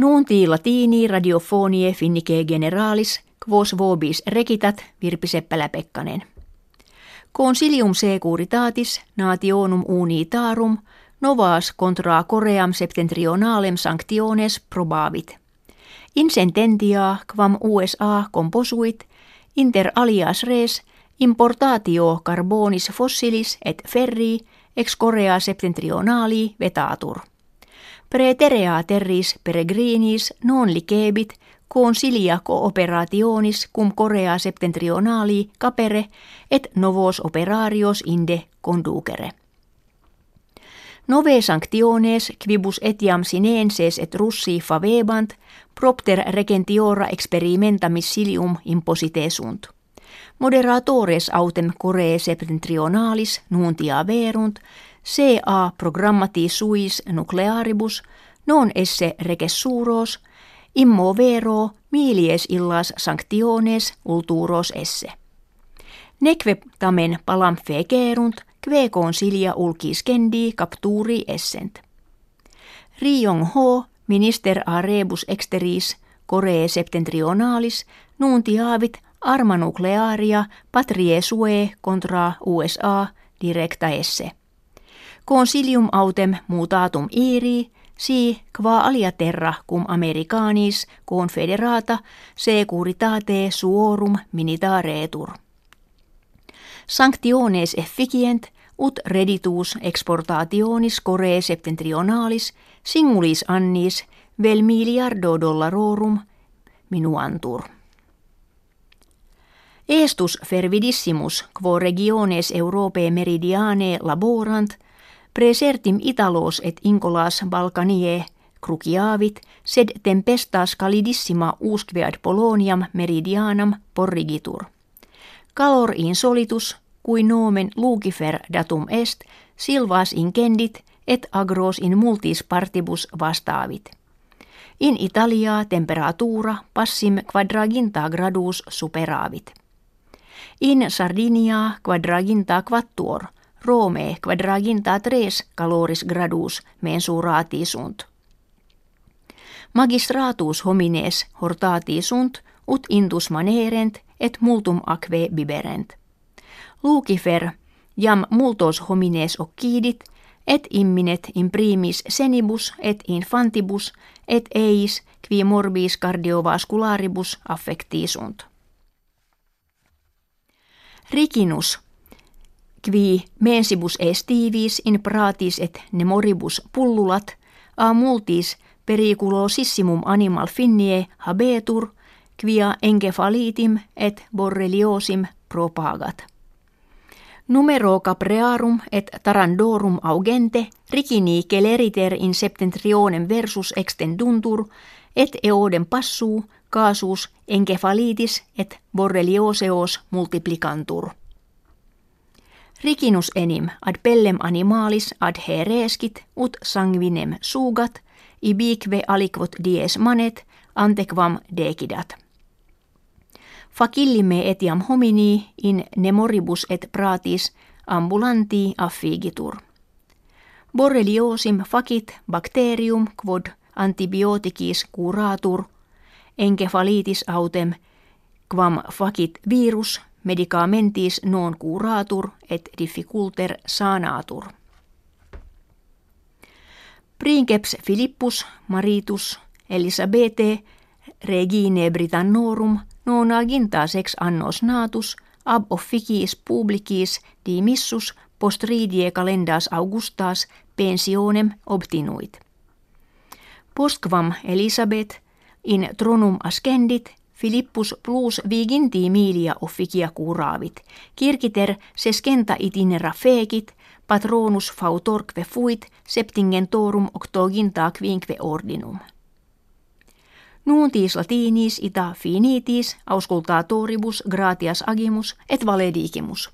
Nuunti latini radiofonie finnike generalis, quos vobis rekitat Virpi Seppälä-Pekkanen. Consilium securitatis nationum unitarum novas contra Koream septentrionalem sanctiones probavit. In sententia quam USA composuit inter alias res importatio carbonis fossilis et ferri ex Korea septentrionali vetatur. Preterea terris peregrinis non licebit consilia cooperationis cum Korea septentrionali capere et novos operarios inde conducere. Nove sanctiones quibus etiam sinenses et russi favebant propter regentiora experimenta missilium imposite sunt. Moderatores autem Korea septentrionalis nuntia verunt, CA programmati suis nuclearibus, non esse regessuros, immo vero milies illas sanctiones ulturos esse. Neque tamen palam fegerunt, kve consilia ulkis kendi capturi essent. Riong ho minister a rebus exteris Koree septentrionalis nuntiavit arma nuclearia patrie sue contra USA directa esse. Consilium autem mutatum iri, si qua alia terra cum americanis confederata securitate suorum militaretur. Sanctiones efficient ut reditus exportationis Korea septentrionalis singulis annis vel miliardo dollarorum minuantur. Estus fervidissimus quo regiones Europae meridiane laborant – Presertim italos et incolas Balkanie cruciavit, sed tempestas calidissima usquead Poloniam meridianam porrigitur. Calor insolitus, kui nomen lucifer datum est, silvas incendit et agros in multis partibus vastaavit. In Italia temperatura passim quadraginta gradus superavit. In Sardinia quadraginta quattuor – Rome quadraginta tres caloris gradus mensurati sunt. Magistratus homines hortati sunt, ut intus manerent, et multum aquae biberent. Lucifer jam multos homines occidit, et imminet imprimis senibus et infantibus, et eis qui morbis cardiovascularibus affecti sunt. Ricinus qui mensibus estivis in pratis et nemoribus pullulat, a multis periculosissimum animal finnie habetur, quia encefalitim et borreliosim propagat. Numero caprearum et tarandorum augente ricini celeriter in septentrionem versus extenduntur, et eodem passuu, casus, encefalitis et borrelioseos multiplicantur. Ricinus enim ad pellem animalis ad hereskit ut sanguinem sugat, ibique aliquot dies manet, antequam decidat. Facillime etiam homini in nemoribus et pratis ambulanti affigitur. Borreliosim facit bacterium quod antibioticis curatur, encefalitis autem quam facit virus medicamentis non curatur et difficulter sanatur. Princeps Philippus Maritus Elisabete regine Britannorum sex annos natus ab officiis publicis dimissus postridie calendas augustas pensionem obtinuit. Postquam Elisabeth in tronum ascendit Philippus plus viginti milia officia curaavit, kirkiter skenta itinera fekit, patronus fautorque fuit, septingentorum octoginta quinque ordinum. Nuuntis latinis ita finitis auscultatoribus gratias agimus et valedigimus.